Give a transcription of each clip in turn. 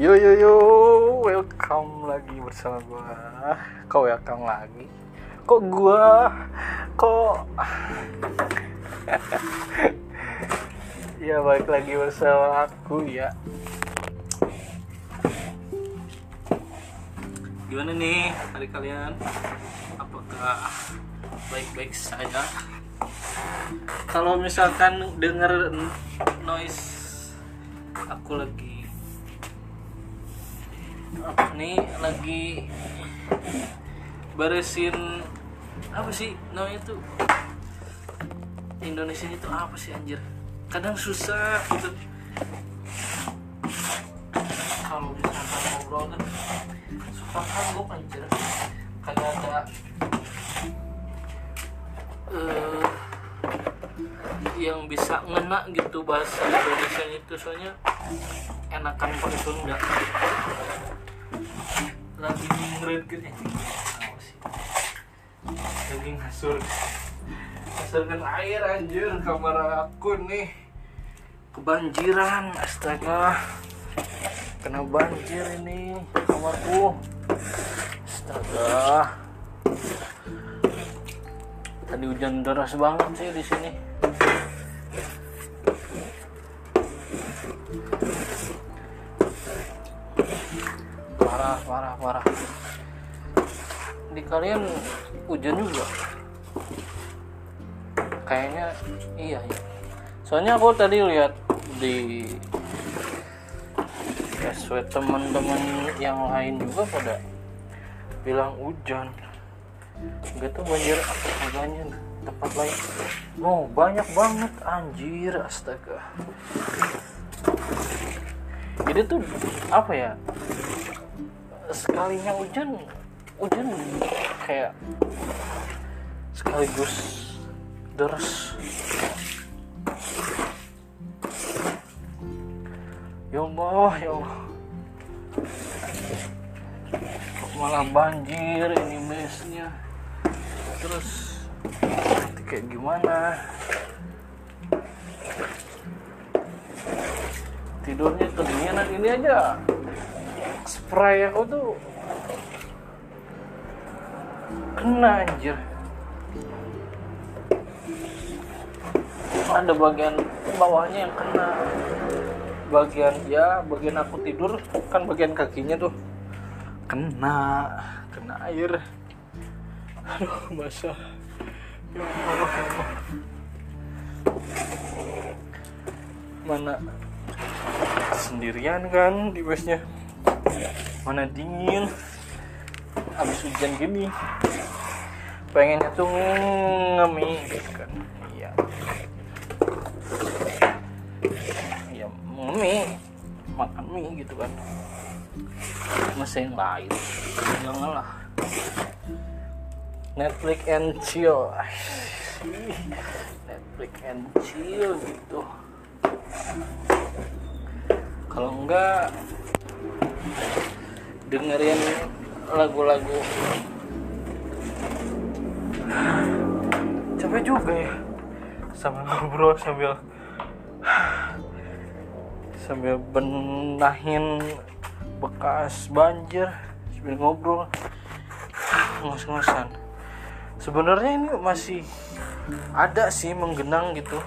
Yo yo yo, welcome lagi bersama gua. Kok welcome lagi? Kok gua kok Ya balik lagi bersama aku ya. Gimana nih hari kalian? Apakah baik-baik saja? Kalau misalkan denger noise aku lagi nih lagi beresin apa sih namanya tuh? Indonesia itu apa sih anjir? Kadang susah gitu. Kalau misalkan ngobrol kan suka kagok anjir. Kagak ada eh, yang bisa ngena gitu bahasa Indonesia itu. Soalnya enakan pakai Sunda lagi ngeren gitu. Sih? Lagi ngasur ngasurkan air anjir kamar aku nih. Kebanjiran astaga. Kena banjir ini kamarku. Astaga. Tadi hujan deras banget sih di sini parah parah parah. Di kalian hujan juga? Kayaknya iya ya soalnya aku tadi lihat di SW teman-teman yang lain juga pada bilang hujan. Gak tuh banjir apanya tempat lain. Oh banyak banget anjir astaga. Jadi tuh apa ya sekalinya hujan hujan kayak sekaligus deras ya Allah ya Allah. Malah banjir ini mesnya. Terus nanti kayak gimana? Tidurnya kedinginan ini aja spray aku tuh kena anjir. Ada bagian bawahnya yang kena. Bagian ya bagian aku tidur kan bagian kakinya tuh kena kena air. Aduh basah ya ya mana? Sendirian kan di busnya mana dingin. Habis hujan gini. Pengennya tuh ngemi gitu kan. Iya. Iya mie makan mie gitu kan. Yang lain. Jangan lah. Netflix and chill. Netflix and chill gitu. Kalau enggak dengerin lagu-lagu. Capek juga ya. Sambil ngobrol sambil sambil benahin bekas banjir sambil ngobrol. Ngos-ngosan. Sebenarnya ini masih ada sih menggenang gitu.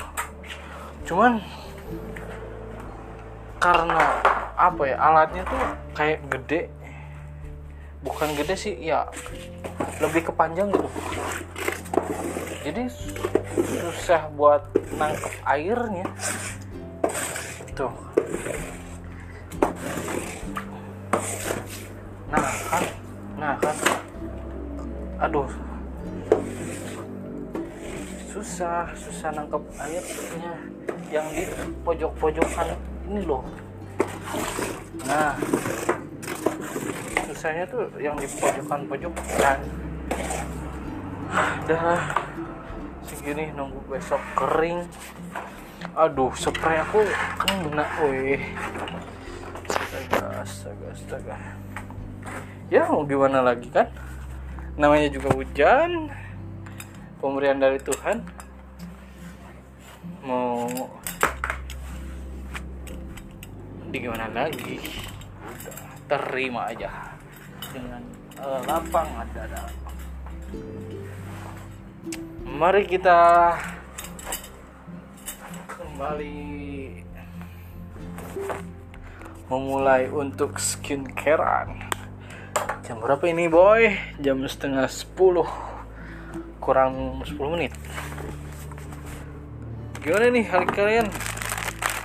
Cuman karena apa ya alatnya tuh kayak gede bukan gede sih ya lebih kepanjang gitu. Jadi susah buat nangkep airnya. Tuh. Nah kan? Nah kan? Aduh. Susah susah nangkep airnya yang di pojok-pojokan ini loh. Nah susahnya tuh yang di pojokan-pojokan dah. Segini nunggu besok kering. Aduh spray aku kena weh. Astaga astaga astaga. Ya mau gimana lagi kan? Namanya juga hujan. Pemberian dari Tuhan. Mau di gimana lagi? Udah terima aja dengan uh, lapang dada mari kita kembali memulai untuk skincarean. Jam berapa ini boy? Jam setengah 10 kurang 10 menit. Gimana nih hari kalian?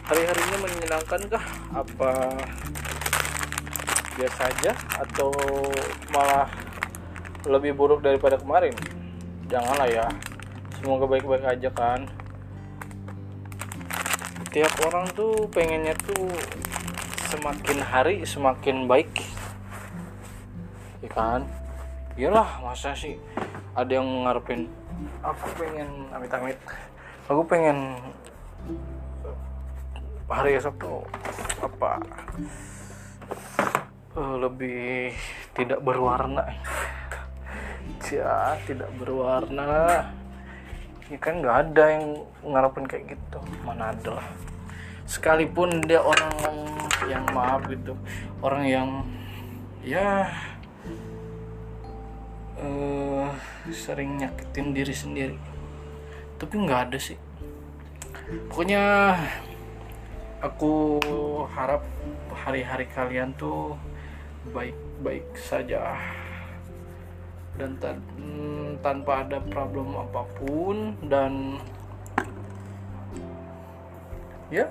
Hari-harinya menyenangkan kah apa biasa aja atau malah lebih buruk daripada kemarin? Janganlah ya. Semoga baik-baik aja kan. Tiap orang tuh pengennya tuh semakin hari semakin baik. Ya kan? Iyalah masa sih ada yang ngarepin aku pengen amit-amit aku pengen hari esok tuh apa uh, lebih tidak berwarna. Ya tidak berwarna. Ya kan nggak ada yang ngarepin kayak gitu. Mana ada lah. Sekalipun dia orang yang maaf gitu. Orang yang ya uh, sering nyakitin diri sendiri. Tapi nggak ada sih. Pokoknya aku harap hari-hari kalian tuh baik-baik saja. Dan tan tanpa ada problem apa pun dan ya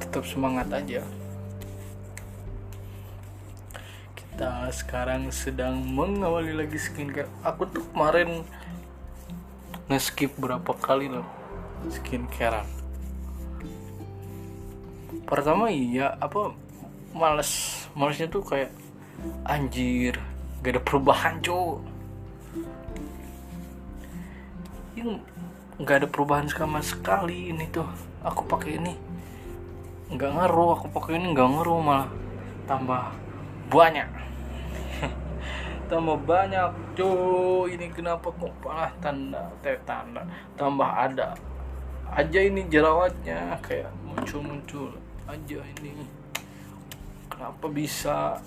tetap semangat aja. Kita sekarang sedang mengawali lagi skincare. Aku tuh kemarin nge-skip berapa kali loh skincarean. Pertama iya apa males. Malesnya tuh kayak anjir gak ada perubahan cowok. Ini nggak ada perubahan sama sekali ini tuh. Aku pakai ini. Nggak ngaruh aku pakai ini nggak ngaruh malah. Tambah banyak. Tambah banyak tuh ini kenapa kok malah tanda tanda. Tambah ada. Aja ini jerawatnya kayak muncul-muncul. Aja ini kenapa bisa?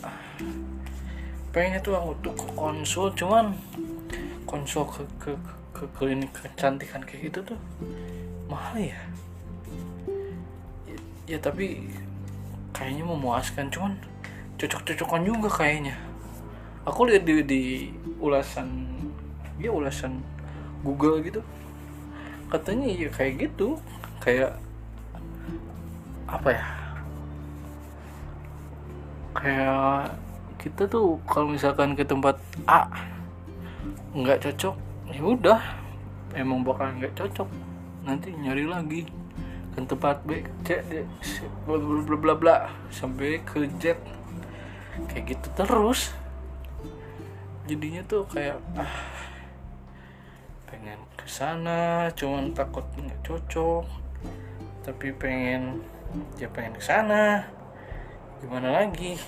Pengennya tuh ke konsul cuman konsul ke ke ke klinik kecantikan kayak gitu tuh mahal ya. Ya, ya tapi kayaknya memuaskan cuman cocok-cocokan juga kayaknya. Aku lihat di, di ulasan ya ulasan Google gitu katanya ya kayak gitu. Kayak apa ya kayak kita tuh kalau misalkan ke tempat A nggak cocok ya udah. Emang bakal nggak cocok. Nanti nyari lagi. Ke tempat B C D bla bla bla bla sampai ke Z. Kayak gitu terus. Jadinya tuh kayak ah pengen ke sana cuman takut nggak cocok. Tapi pengen ya pengen ke sana gimana lagi?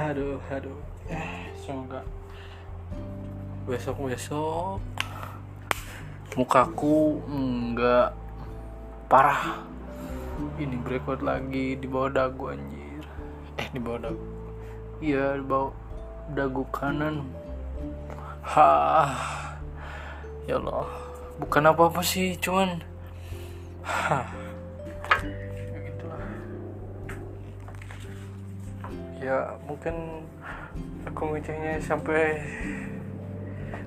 Aduh aduh. Eh, semoga besok besok mukaku enggak parah. Ini breakout lagi di bawah dagu anjir. Eh di bawah dagu. Iya di bawah dagu kanan. Ha ya Allah. Bukan apa apa sih cuman ya ya mungkin aku ngecehnya sampai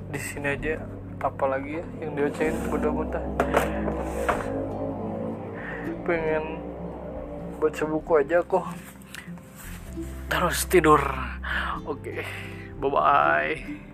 di sini aja. Apa lagi ya yang diocehin mudah-mudah pengen baca buku aja kok. Terus tidur. Oke okay. bye bye